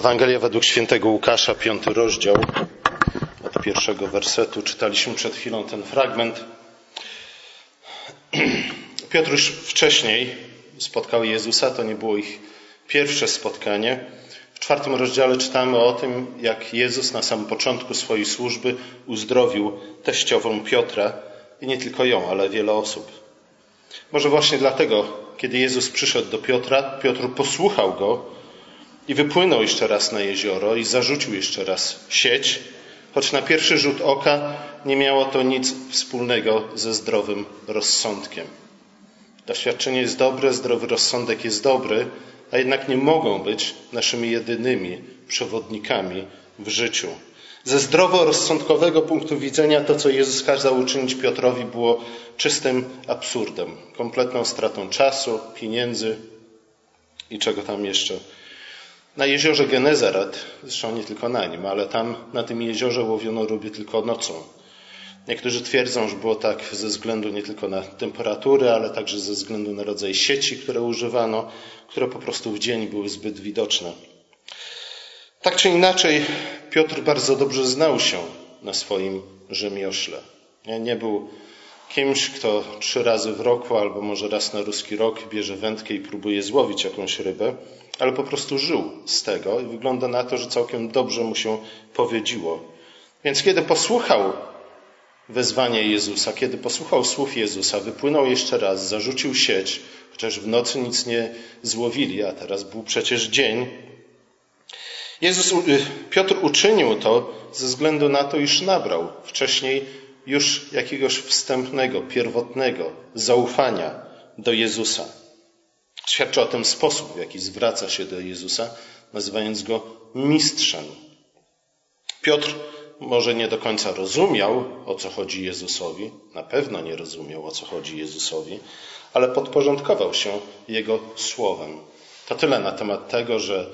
Ewangelia według świętego Łukasza, piąty rozdział, od pierwszego wersetu. Czytaliśmy przed chwilą ten fragment. Piotr już wcześniej spotkał Jezusa, to nie było ich pierwsze spotkanie. W czwartym rozdziale czytamy o tym, jak Jezus na samym początku swojej służby uzdrowił teściową Piotra i nie tylko ją, ale wiele osób. Może właśnie dlatego, kiedy Jezus przyszedł do Piotra, Piotr posłuchał go i wypłynął jeszcze raz na jezioro i zarzucił jeszcze raz sieć, choć na pierwszy rzut oka nie miało to nic wspólnego ze zdrowym rozsądkiem. Doświadczenie jest dobre, zdrowy rozsądek jest dobry, a jednak nie mogą być naszymi jedynymi przewodnikami w życiu. Ze zdroworozsądkowego punktu widzenia to, co Jezus kazał uczynić Piotrowi, było czystym absurdem, kompletną stratą czasu, pieniędzy i czego tam jeszcze na jeziorze Genezaret, zresztą nie tylko na nim, ale tam na tym jeziorze łowiono ryby tylko nocą. Niektórzy twierdzą, że było tak ze względu nie tylko na temperatury, ale także ze względu na rodzaj sieci, które używano, które po prostu w dzień były zbyt widoczne. Tak czy inaczej, Piotr bardzo dobrze znał się na swoim rzemiośle. Nie był kimś, kto trzy razy w roku albo może raz na ruski rok bierze wędkę i próbuje złowić jakąś rybę, ale po prostu żył z tego i wygląda na to, że całkiem dobrze mu się powiedziło. Więc kiedy posłuchał wezwania Jezusa, kiedy posłuchał słów Jezusa, wypłynął jeszcze raz, zarzucił sieć, chociaż w nocy nic nie złowili, a teraz był przecież dzień. Jezus, y, Piotr uczynił to ze względu na to, iż nabrał wcześniej już jakiegoś wstępnego, pierwotnego zaufania do Jezusa. Świadczy o tym sposób, w jaki zwraca się do Jezusa, nazywając go mistrzem. Piotr może nie do końca rozumiał, o co chodzi Jezusowi, na pewno nie rozumiał, o co chodzi Jezusowi, ale podporządkował się Jego słowem. To tyle na temat tego, że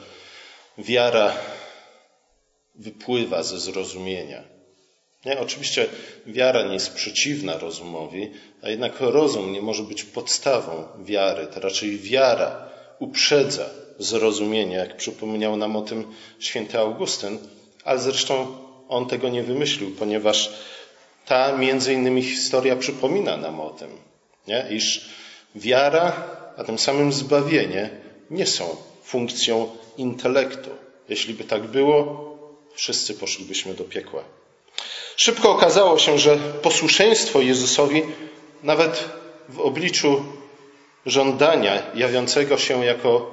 wiara wypływa ze zrozumienia. Nie? Oczywiście wiara nie jest przeciwna rozumowi, a jednak rozum nie może być podstawą wiary. To raczej wiara uprzedza zrozumienie, jak przypomniał nam o tym święty Augustyn, ale zresztą on tego nie wymyślił, ponieważ ta między innymi historia przypomina nam o tym, nie? iż wiara, a tym samym zbawienie nie są funkcją intelektu. Jeśli by tak było, wszyscy poszlibyśmy do piekła. Szybko okazało się, że posłuszeństwo Jezusowi, nawet w obliczu żądania jawiącego się jako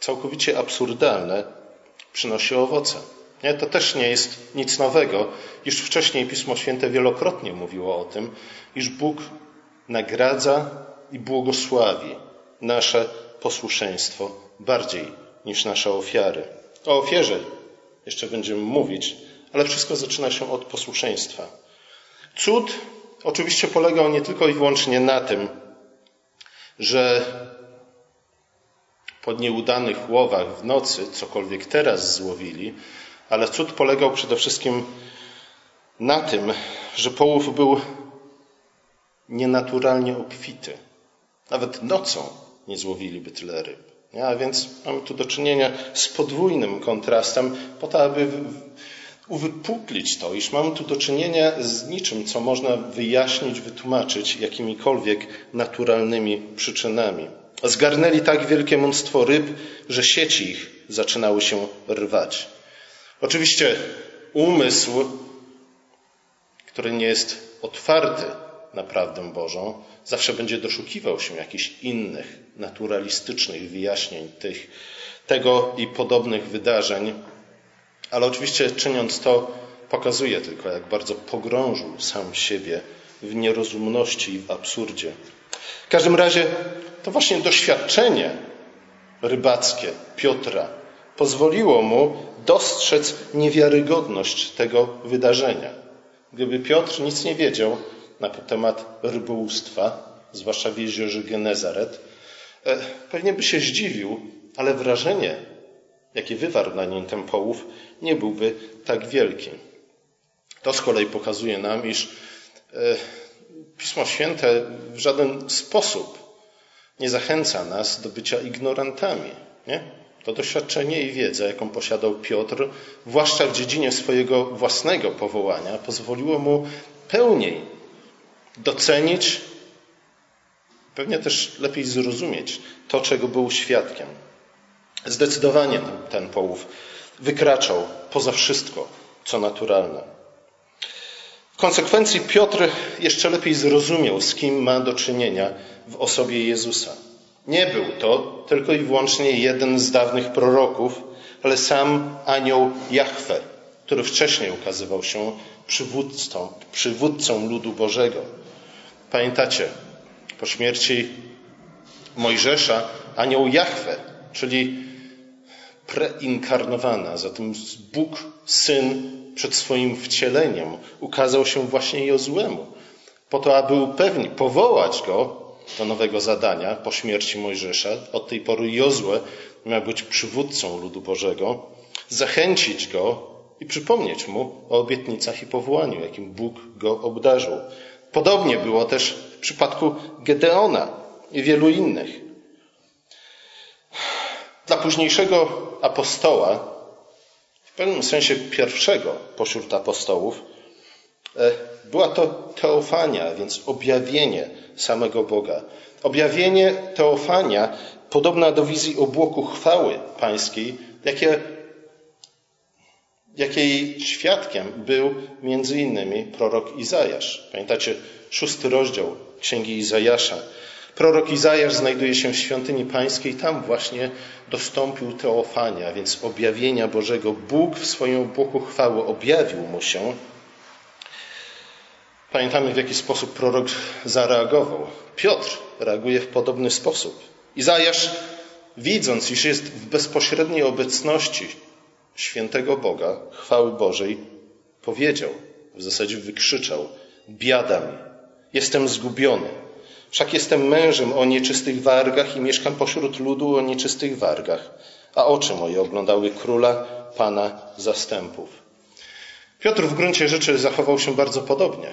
całkowicie absurdalne, przynosi owoce. Nie? To też nie jest nic nowego. Już wcześniej Pismo Święte wielokrotnie mówiło o tym, iż Bóg nagradza i błogosławi nasze posłuszeństwo bardziej niż nasze ofiary. O ofierze jeszcze będziemy mówić, ale wszystko zaczyna się od posłuszeństwa. Cud oczywiście polegał nie tylko i wyłącznie na tym, że po nieudanych łowach w nocy cokolwiek teraz złowili, ale cud polegał przede wszystkim na tym, że połów był nienaturalnie obfity. Nawet nocą nie złowiliby tyle ryb. A więc mamy tu do czynienia z podwójnym kontrastem, po to, aby uwypuklić to, iż mamy tu do czynienia z niczym, co można wyjaśnić, wytłumaczyć jakimikolwiek naturalnymi przyczynami. Zgarnęli tak wielkie mnóstwo ryb, że sieci ich zaczynały się rwać. Oczywiście umysł, który nie jest otwarty na prawdę Bożą, zawsze będzie doszukiwał się jakichś innych, naturalistycznych wyjaśnień tych, tego i podobnych wydarzeń, ale oczywiście czyniąc to, pokazuje tylko, jak bardzo pogrążył sam siebie w nierozumności i w absurdzie. W każdym razie to właśnie doświadczenie rybackie Piotra pozwoliło mu dostrzec niewiarygodność tego wydarzenia. Gdyby Piotr nic nie wiedział na temat rybołówstwa, zwłaszcza w jeziorze Genezaret, e, pewnie by się zdziwił, ale wrażenie, jakie wywarł na nim ten połów, nie byłby tak wielki. To z kolei pokazuje nam, iż e, Pismo Święte w żaden sposób nie zachęca nas do bycia ignorantami. Nie? To doświadczenie i wiedza, jaką posiadał Piotr, zwłaszcza w dziedzinie swojego własnego powołania, pozwoliło mu pełniej docenić, pewnie też lepiej zrozumieć to, czego był świadkiem. Zdecydowanie ten połów wykraczał poza wszystko, co naturalne. W konsekwencji Piotr jeszcze lepiej zrozumiał, z kim ma do czynienia w osobie Jezusa. Nie był to tylko i wyłącznie jeden z dawnych proroków, ale sam anioł Jahwe, który wcześniej ukazywał się przywódcą, przywódcą ludu Bożego. Pamiętacie, po śmierci Mojżesza anioł Jahwe, czyli preinkarnowana, zatem Bóg, Syn przed swoim wcieleniem ukazał się właśnie Jozłemu, po to, aby upewnić, powołać go do nowego zadania po śmierci Mojżesza. Od tej pory Jozue miał być przywódcą ludu Bożego, zachęcić go i przypomnieć mu o obietnicach i powołaniu, jakim Bóg go obdarzył. Podobnie było też w przypadku Gedeona i wielu innych. Dla późniejszego apostoła, w pewnym sensie pierwszego pośród apostołów, e, była to teofania, więc objawienie samego Boga. Objawienie teofania podobna do wizji obłoku chwały pańskiej, jakie, jakiej świadkiem był między innymi prorok Izajasz. Pamiętacie szósty rozdział Księgi Izajasza. Prorok Izajasz znajduje się w świątyni pańskiej, tam właśnie dostąpił teofania, więc objawienia Bożego. Bóg w swoim obłoku chwały objawił mu się. Pamiętamy, w jaki sposób prorok zareagował. Piotr reaguje w podobny sposób. Izajasz, widząc, iż jest w bezpośredniej obecności świętego Boga, chwały Bożej, powiedział, w zasadzie wykrzyczał: Biada mi, jestem zgubiony. Wszak jestem mężem o nieczystych wargach i mieszkam pośród ludu o nieczystych wargach, a oczy moje oglądały króla, pana zastępów. Piotr w gruncie rzeczy zachował się bardzo podobnie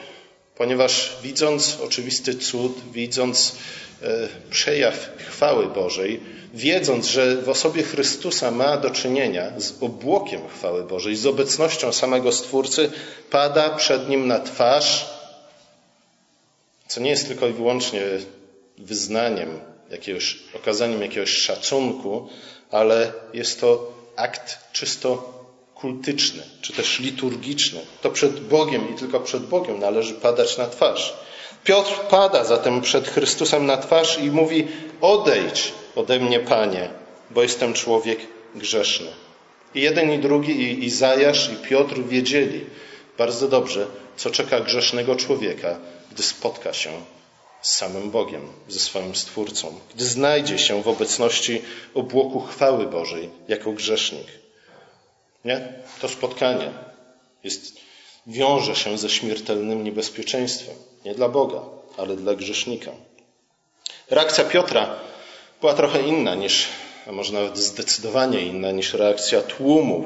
ponieważ widząc oczywisty cud, widząc e, przejaw chwały Bożej, wiedząc, że w osobie Chrystusa ma do czynienia z obłokiem chwały Bożej, z obecnością samego Stwórcy, pada przed nim na twarz, co nie jest tylko i wyłącznie wyznaniem, jakiegoś, okazaniem jakiegoś szacunku, ale jest to akt czysto kultyczny, czy też liturgiczny. To przed Bogiem i tylko przed Bogiem należy padać na twarz. Piotr pada zatem przed Chrystusem na twarz i mówi: Odejdź ode mnie, Panie, bo jestem człowiek grzeszny. I jeden i drugi, i Izajasz, i Piotr wiedzieli bardzo dobrze, co czeka grzesznego człowieka, gdy spotka się z samym Bogiem, ze swoim Stwórcą, gdy znajdzie się w obecności obłoku chwały Bożej jako grzesznik. Nie? To spotkanie jest, wiąże się ze śmiertelnym niebezpieczeństwem. Nie dla Boga, ale dla grzesznika. Reakcja Piotra była trochę inna niż, a może nawet zdecydowanie inna niż reakcja tłumów,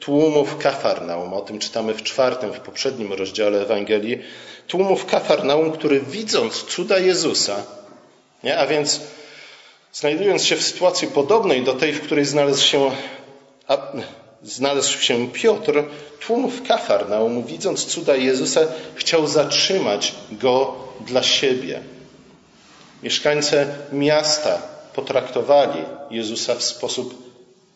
tłumów Kafarnaum. O tym czytamy w czwartym, w poprzednim rozdziale Ewangelii. Tłumów Kafarnaum, który widząc cuda Jezusa, nie? a więc znajdując się w sytuacji podobnej do tej, w której znalazł się znalazł się Piotr, tłum w Kafarnaum, widząc cuda Jezusa, chciał zatrzymać go dla siebie. Mieszkańcy miasta potraktowali Jezusa w sposób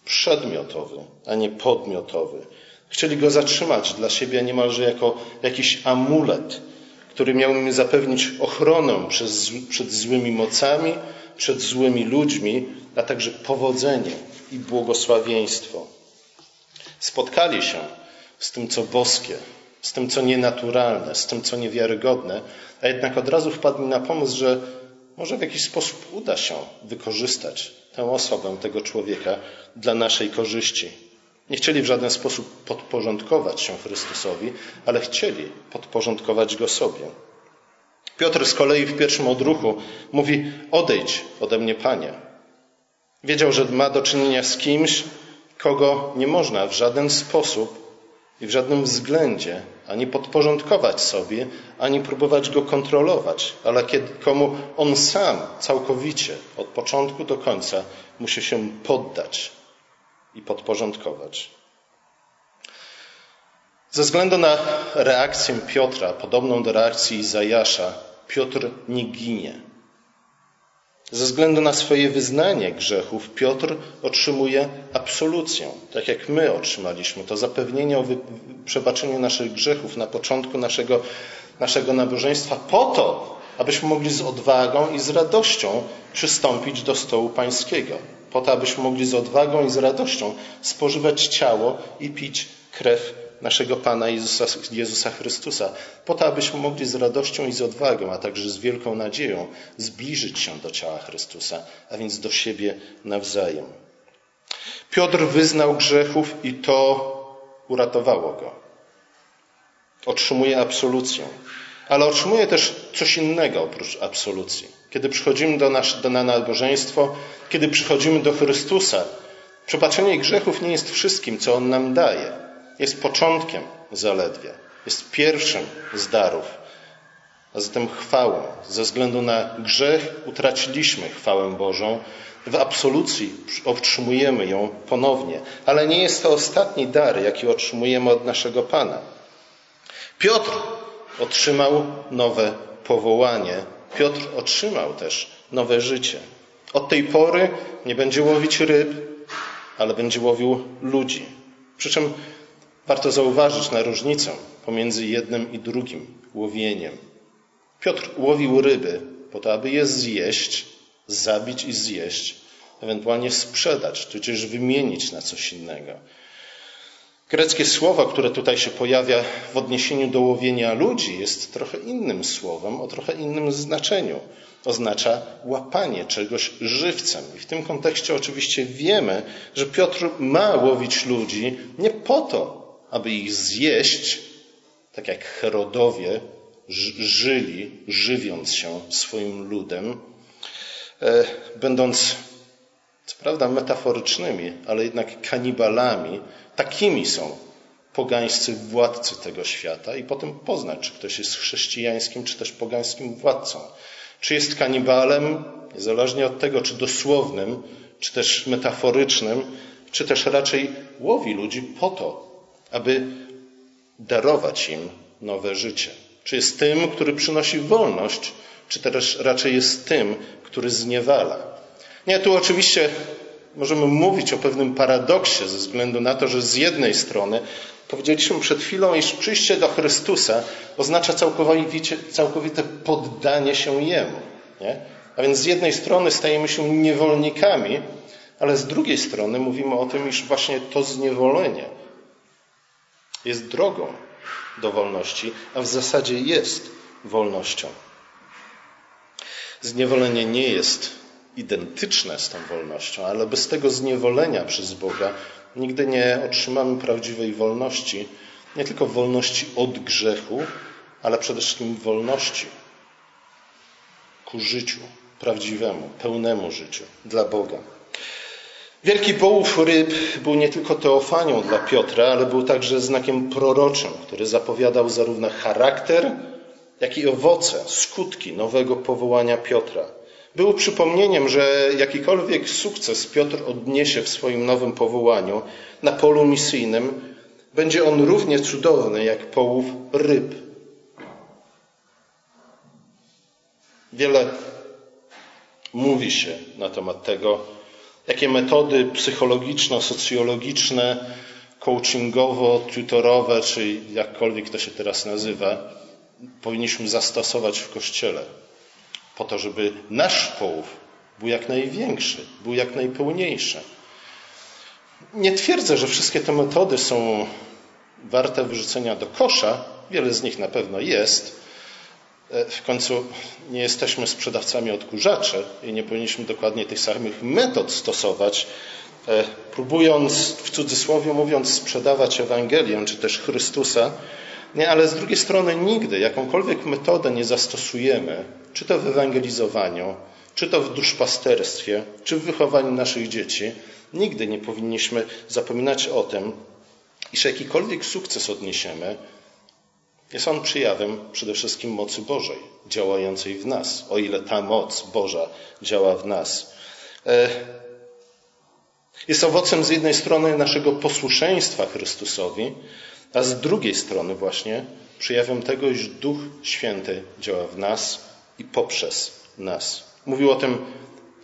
przedmiotowy, a nie podmiotowy. Chcieli go zatrzymać dla siebie niemalże jako jakiś amulet, który miał im zapewnić ochronę przed złymi mocami, przed złymi ludźmi, a także powodzenie i błogosławieństwo spotkali się z tym, co boskie, z tym, co nienaturalne, z tym, co niewiarygodne, a jednak od razu wpadli na pomysł, że może w jakiś sposób uda się wykorzystać tę osobę, tego człowieka dla naszej korzyści. Nie chcieli w żaden sposób podporządkować się Chrystusowi, ale chcieli podporządkować go sobie. Piotr z kolei w pierwszym odruchu mówi: Odejdź ode mnie, panie. Wiedział, że ma do czynienia z kimś, kogo nie można w żaden sposób i w żadnym względzie ani podporządkować sobie, ani próbować go kontrolować, ale kiedy, komu on sam całkowicie od początku do końca musi się poddać. i podporządkować. Ze względu na reakcję Piotra, podobną do reakcji Izajasza, Piotr nie ginie. Ze względu na swoje wyznanie grzechów, Piotr otrzymuje absolucję, tak jak my otrzymaliśmy to zapewnienie o przebaczeniu naszych grzechów na początku naszego, naszego nabożeństwa, po to, abyśmy mogli z odwagą i z radością przystąpić do stołu Pańskiego, po to, abyśmy mogli z odwagą i z radością spożywać ciało i pić krew naszego Pana Jezusa, Jezusa Chrystusa, po to, abyśmy mogli z radością i z odwagą, a także z wielką nadzieją zbliżyć się do ciała Chrystusa, a więc do siebie nawzajem. Piotr wyznał grzechów i to uratowało go. Otrzymuje absolucję, ale otrzymuje też coś innego oprócz absolucji. Kiedy przychodzimy do, nasz, do na nabożeństwo, kiedy przychodzimy do Chrystusa, przebaczenie grzechów nie jest wszystkim, co On nam daje jest początkiem zaledwie, jest pierwszym z darów, a zatem chwałą. Ze względu na grzech utraciliśmy chwałę Bożą. W absolucji otrzymujemy ją ponownie, ale nie jest to ostatni dar, jaki otrzymujemy od naszego Pana. Piotr otrzymał nowe powołanie. Piotr otrzymał też nowe życie. Od tej pory nie będzie łowić ryb, ale będzie łowił ludzi. Przy czym Warto zauważyć na różnicę pomiędzy jednym i drugim łowieniem. Piotr łowił ryby po to, aby je zjeść, zabić i zjeść, ewentualnie sprzedać, czy też wymienić na coś innego. Greckie słowo, które tutaj się pojawia w odniesieniu do łowienia ludzi, jest trochę innym słowem, o trochę innym znaczeniu. Oznacza łapanie czegoś żywcem. I w tym kontekście oczywiście wiemy, że Piotr ma łowić ludzi nie po to, aby ich zjeść, tak jak Herodowie żyli, żywiąc się swoim ludem, e, będąc, co prawda, metaforycznymi, ale jednak kanibalami. Takimi są pogańscy władcy tego świata i potem poznać, czy ktoś jest chrześcijańskim, czy też pogańskim władcą. Czy jest kanibalem, niezależnie od tego, czy dosłownym, czy też metaforycznym, czy też raczej łowi ludzi po to, aby darować im nowe życie. Czy jest tym, który przynosi wolność, czy też raczej jest tym, który zniewala. Nie, tu oczywiście możemy mówić o pewnym paradoksie ze względu na to, że z jednej strony powiedzieliśmy przed chwilą, iż przyjście do Chrystusa oznacza całkowite, całkowite poddanie się Jemu. Nie? A więc z jednej strony stajemy się niewolnikami, ale z drugiej strony mówimy o tym, iż właśnie to zniewolenie jest drogą do wolności, a w zasadzie jest wolnością. Zniewolenie nie jest identyczne z tą wolnością, ale bez tego zniewolenia przez Boga nigdy nie otrzymamy prawdziwej wolności, nie tylko wolności od grzechu, ale przede wszystkim wolności ku życiu prawdziwemu, pełnemu życiu dla Boga. Wielki połów ryb był nie tylko teofanią dla Piotra, ale był także znakiem proroczym, który zapowiadał zarówno charakter, jak i owoce, skutki nowego powołania Piotra. Był przypomnieniem, że jakikolwiek sukces Piotr odniesie w swoim nowym powołaniu na polu misyjnym, będzie on równie cudowny jak połów ryb. Wiele mówi się na temat tego, jakie metody psychologiczno-socjologiczne, coachingowo-tutorowe, czy jakkolwiek to się teraz nazywa, powinniśmy zastosować w Kościele, po to, żeby nasz połów był jak największy, był jak najpełniejszy. Nie twierdzę, że wszystkie te metody są warte wyrzucenia do kosza. Wiele z nich na pewno jest, w końcu nie jesteśmy sprzedawcami odkurzaczy i nie powinniśmy dokładnie tych samych metod stosować, e, próbując, w cudzysłowie mówiąc, sprzedawać Ewangelię czy też Chrystusa. Nie, ale z drugiej strony nigdy jakąkolwiek metodę nie zastosujemy, czy to w ewangelizowaniu, czy to w duszpasterstwie, czy w wychowaniu naszych dzieci, nigdy nie powinniśmy zapominać o tym, iż jakikolwiek sukces odniesiemy, jest on przyjawem przede wszystkim mocy Bożej działającej w nas, o ile ta moc Boża działa w nas. E, Jest owocem z jednej strony naszego posłuszeństwa Chrystusowi, a z drugiej strony właśnie przejawem tego, iż Duch Święty działa w nas i poprzez nas. Mówił o tym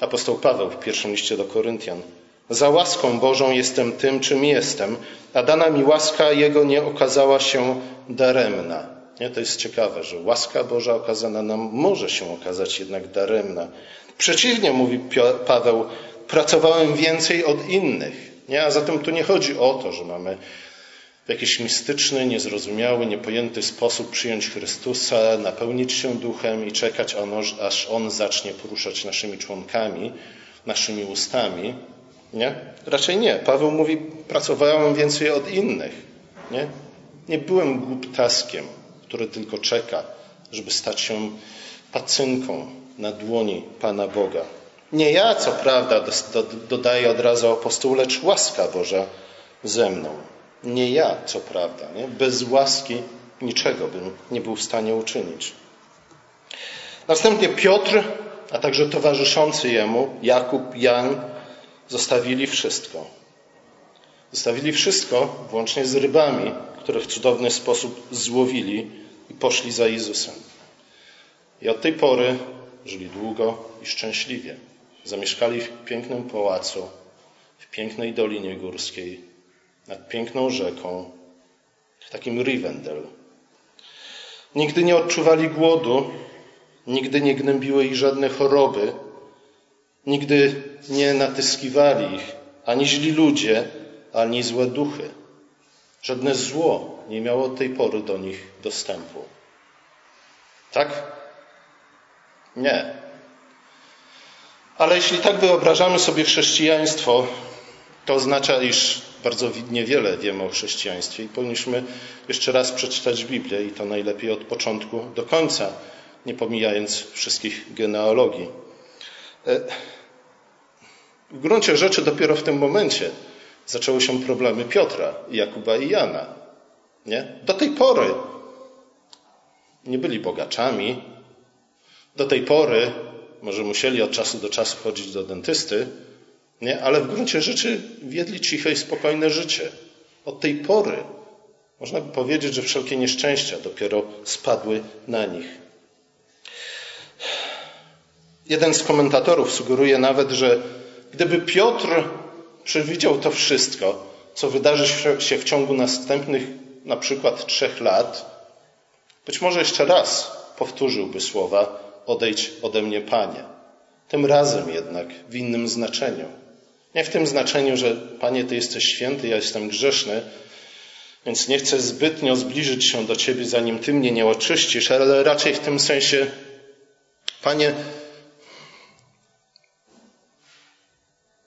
apostoł Paweł w pierwszym liście do Koryntian. Za łaską Bożą jestem tym, czym jestem, a dana mi łaska Jego nie okazała się daremna. Nie? To jest ciekawe, że łaska Boża okazana nam może się okazać jednak daremna. Przeciwnie, mówi Paweł, pracowałem więcej od innych. Nie? A zatem tu nie chodzi o to, że mamy w jakiś mistyczny, niezrozumiały, niepojęty sposób przyjąć Chrystusa, napełnić się duchem i czekać, aż On zacznie poruszać naszymi członkami, naszymi ustami. Nie? Raczej nie. Paweł mówi, pracowałem więcej od innych. Nie? Nie byłem głuptaskiem, który tylko czeka, żeby stać się pacynką na dłoni Pana Boga. Nie ja, co prawda, dodaje od razu apostoł, lecz łaska Boża ze mną. Nie ja, co prawda. Nie? Bez łaski niczego bym nie był w stanie uczynić. Następnie Piotr, a także towarzyszący jemu, Jakub, Jan, zostawili wszystko. Zostawili wszystko, włącznie z rybami, które w cudowny sposób złowili i poszli za Jezusem. I od tej pory żyli długo i szczęśliwie. Zamieszkali w pięknym pałacu, w pięknej dolinie górskiej, nad piękną rzeką, w takim Rivendell. Nigdy nie odczuwali głodu, nigdy nie gnębiły ich żadne choroby, nigdy nie natyskiwali ich ani źli ludzie, ani złe duchy. Żadne zło nie miało od tej pory do nich dostępu. Tak? Nie. Ale jeśli tak wyobrażamy sobie chrześcijaństwo, to oznacza, iż bardzo niewiele wiemy o chrześcijaństwie i powinniśmy jeszcze raz przeczytać Biblię i to najlepiej od początku do końca, nie pomijając wszystkich genealogii. E, w gruncie rzeczy dopiero w tym momencie zaczęły się problemy Piotra, Jakuba i Jana. Nie? Do tej pory nie byli bogaczami. Do tej pory może musieli od czasu do czasu chodzić do dentysty, nie? ale w gruncie rzeczy wiedli ciche i spokojne życie. Od tej pory można by powiedzieć, że wszelkie nieszczęścia dopiero spadły na nich. Jeden z komentatorów sugeruje nawet, że gdyby Piotr przewidział to wszystko, co wydarzy się w ciągu następnych na przykład trzech lat, być może jeszcze raz powtórzyłby słowa: Odejdź ode mnie, Panie. Tym razem jednak w innym znaczeniu. Nie w tym znaczeniu, że Panie, Ty jesteś święty, ja jestem grzeszny, więc nie chcę zbytnio zbliżyć się do Ciebie, zanim Ty mnie nie oczyścisz, ale raczej w tym sensie, Panie,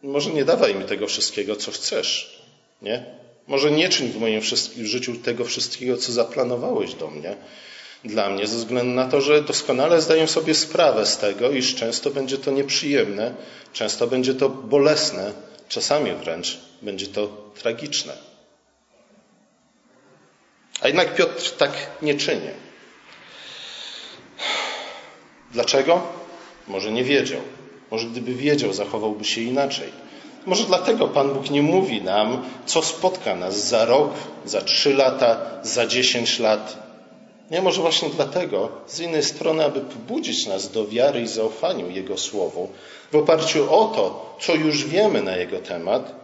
może nie dawaj mi tego wszystkiego, co chcesz, nie? Może nie czyń w moim życiu tego wszystkiego, co zaplanowałeś do mnie, dla mnie, ze względu na to, że doskonale zdaję sobie sprawę z tego, iż często będzie to nieprzyjemne, często będzie to bolesne, czasami wręcz będzie to tragiczne. A jednak Piotr tak nie czyni. Dlaczego? Może nie wiedział. Może gdyby wiedział, zachowałby się inaczej. Może dlatego Pan Bóg nie mówi nam, co spotka nas za rok, za trzy lata, za dziesięć lat. Nie, może właśnie dlatego, z innej strony, aby pobudzić nas do wiary i zaufaniu Jego Słowu, w oparciu o to, co już wiemy na Jego temat,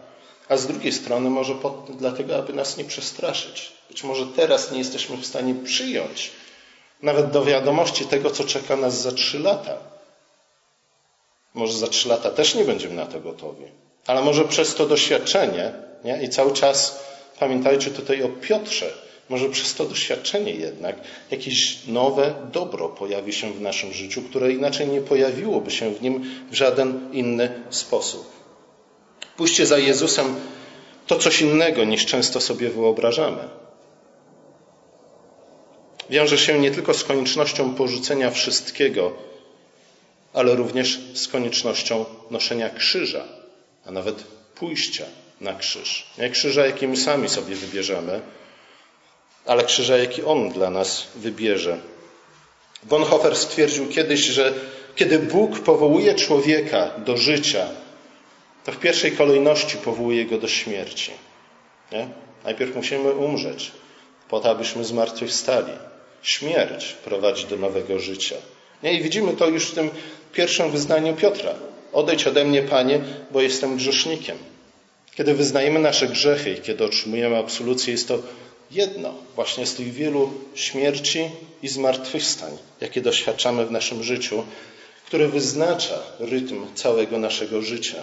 a z drugiej strony może dlatego, aby nas nie przestraszyć. Być może teraz nie jesteśmy w stanie przyjąć nawet do wiadomości tego, co czeka nas za trzy lata. Może za trzy lata też nie będziemy na to gotowi. Ale może przez to doświadczenie, nie? i cały czas pamiętajcie tutaj o Piotrze, może przez to doświadczenie jednak jakieś nowe dobro pojawi się w naszym życiu, które inaczej nie pojawiłoby się w nim w żaden inny sposób. Pójście za Jezusem to coś innego niż często sobie wyobrażamy. Wiąże się nie tylko z koniecznością porzucenia wszystkiego, ale również z koniecznością noszenia krzyża, a nawet pójścia na krzyż. Nie krzyża, jakim sami sobie wybierzemy, ale krzyża, jaki On dla nas wybierze. Bonhoeffer stwierdził kiedyś, że kiedy Bóg powołuje człowieka do życia, to w pierwszej kolejności powołuje go do śmierci. Nie? Najpierw musimy umrzeć, po to, abyśmy zmartwychwstali. Śmierć prowadzi do nowego życia. Nie? I widzimy to już w tym pierwszym wyznaniu Piotra. Odejdź ode mnie, Panie, bo jestem grzesznikiem. Kiedy wyznajemy nasze grzechy i kiedy otrzymujemy absolucję, jest to jedno właśnie z tych wielu śmierci i zmartwychwstań, jakie doświadczamy w naszym życiu, które wyznacza rytm całego naszego życia.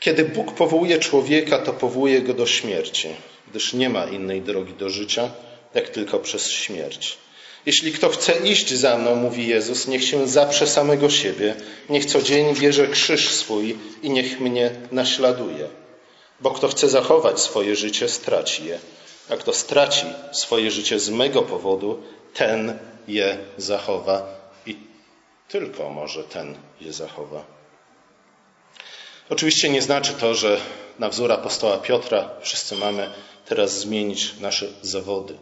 Kiedy Bóg powołuje człowieka, to powołuje go do śmierci, gdyż nie ma innej drogi do życia, jak tylko przez śmierć. Jeśli kto chce iść za mną, mówi Jezus, niech się zaprze samego siebie, niech codziennie bierze krzyż swój i niech mnie naśladuje. Bo kto chce zachować swoje życie, straci je, a kto straci swoje życie z mego powodu, ten je zachowa i tylko może ten je zachowa. Oczywiście nie znaczy to, że na wzór apostoła Piotra wszyscy mamy teraz zmienić nasze zawody.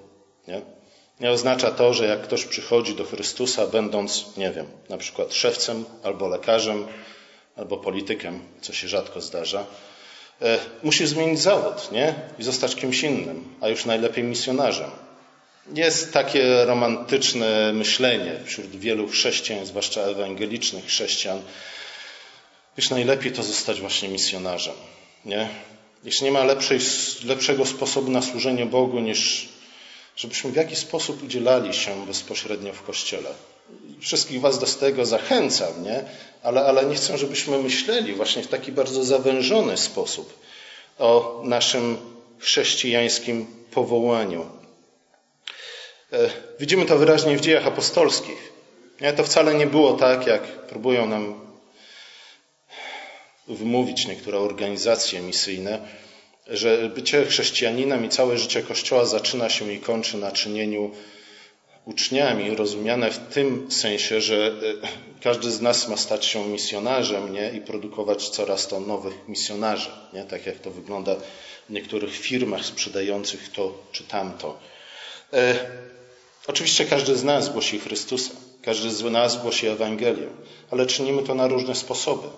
Nie? Nie oznacza to, że jak ktoś przychodzi do Chrystusa, będąc, nie wiem, na przykład szewcem albo lekarzem, albo politykiem, co się rzadko zdarza, e, musi zmienić zawód, nie? I zostać kimś innym, a już najlepiej misjonarzem. Jest takie romantyczne myślenie wśród wielu chrześcijan, zwłaszcza ewangelicznych chrześcijan, iż najlepiej to zostać właśnie misjonarzem. Nie? Iż nie ma lepszej, lepszego sposobu na służenie Bogu niż żebyśmy w jakiś sposób udzielali się bezpośrednio w Kościele. Wszystkich Was do tego zachęcam, nie? Ale, ale nie chcę, żebyśmy myśleli właśnie w taki bardzo zawężony sposób o naszym chrześcijańskim powołaniu. E, widzimy to wyraźnie w dziejach apostolskich. Nie? To wcale nie było tak, jak próbują nam wymówić niektóre organizacje misyjne, że bycie chrześcijaninem i całe życie Kościoła zaczyna się i kończy na czynieniu uczniami, rozumiane w tym sensie, że e, każdy z nas ma stać się misjonarzem nie? i produkować coraz to nowych misjonarzy. Nie? Tak jak to wygląda w niektórych firmach sprzedających to czy tamto. E, oczywiście każdy z nas głosi Chrystusa, każdy z nas głosi Ewangelię, ale czynimy to na różne sposoby.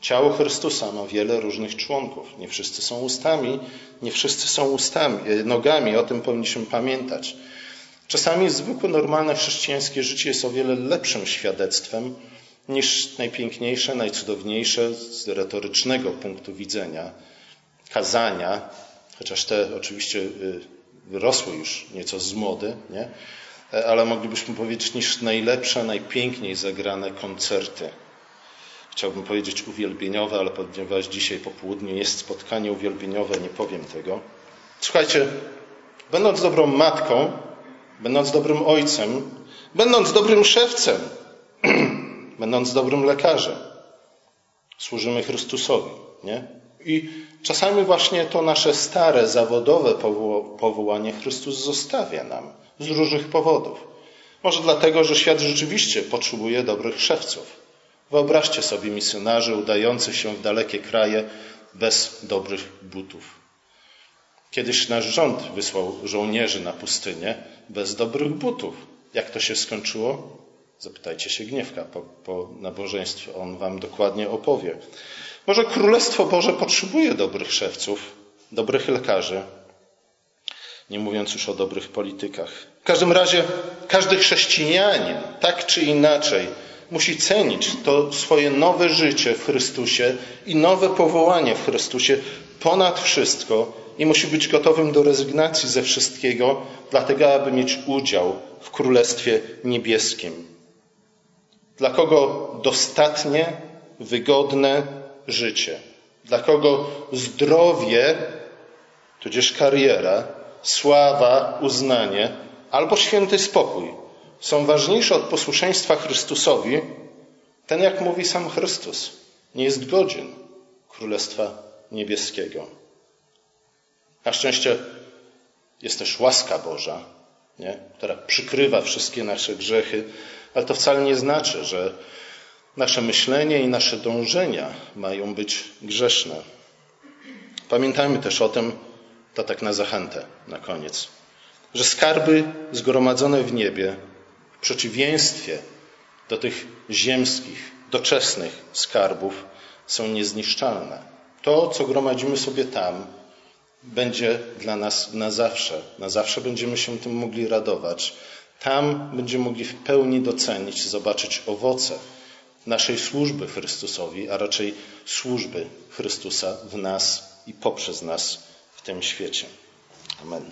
Ciało Chrystusa ma wiele różnych członków. Nie wszyscy są ustami, nie wszyscy są ustami, e, nogami. O tym powinniśmy pamiętać. Czasami zwykłe, normalne chrześcijańskie życie jest o wiele lepszym świadectwem niż najpiękniejsze, najcudowniejsze z retorycznego punktu widzenia kazania, chociaż te oczywiście wyrosły już nieco z mody, nie? E, ale moglibyśmy powiedzieć niż najlepsze, najpiękniej zagrane koncerty chciałbym powiedzieć uwielbieniowe, ale ponieważ dzisiaj po południu jest spotkanie uwielbieniowe, nie powiem tego. Słuchajcie, będąc dobrą matką, będąc dobrym ojcem, będąc dobrym szewcem, będąc dobrym lekarzem, służymy Chrystusowi, nie? I czasami właśnie to nasze stare, zawodowe powołanie Chrystus zostawia nam z różnych powodów. Może dlatego, że świat rzeczywiście potrzebuje dobrych szewców. Wyobraźcie sobie misjonarzy udających się w dalekie kraje bez dobrych butów. Kiedyś nasz rząd wysłał żołnierzy na pustynię bez dobrych butów. Jak to się skończyło? Zapytajcie się Gniewka po, po nabożeństwie. On wam dokładnie opowie. Może Królestwo Boże potrzebuje dobrych szewców, dobrych lekarzy, nie mówiąc już o dobrych politykach. W każdym razie każdy chrześcijanin, tak czy inaczej, musi cenić to swoje nowe życie w Chrystusie i nowe powołanie w Chrystusie ponad wszystko i musi być gotowym do rezygnacji ze wszystkiego, dlatego aby mieć udział w Królestwie Niebieskim. Dla kogo dostatnie, wygodne życie? Dla kogo zdrowie, tudzież kariera, sława, uznanie albo święty spokój są ważniejsze od posłuszeństwa Chrystusowi, ten, jak mówi sam Chrystus, nie jest godzien Królestwa Niebieskiego. Na szczęście jest też łaska Boża, nie? która przykrywa wszystkie nasze grzechy, ale to wcale nie znaczy, że nasze myślenie i nasze dążenia mają być grzeszne. Pamiętajmy też o tym, to tak na zachętę na koniec, że skarby zgromadzone w niebie przeciwieństwie do tych ziemskich, doczesnych skarbów są niezniszczalne. To, co gromadzimy sobie tam, będzie dla nas na zawsze. Na zawsze będziemy się tym mogli radować. Tam będziemy mogli w pełni docenić, zobaczyć owoce naszej służby Chrystusowi, a raczej służby Chrystusa w nas i poprzez nas w tym świecie. Amen.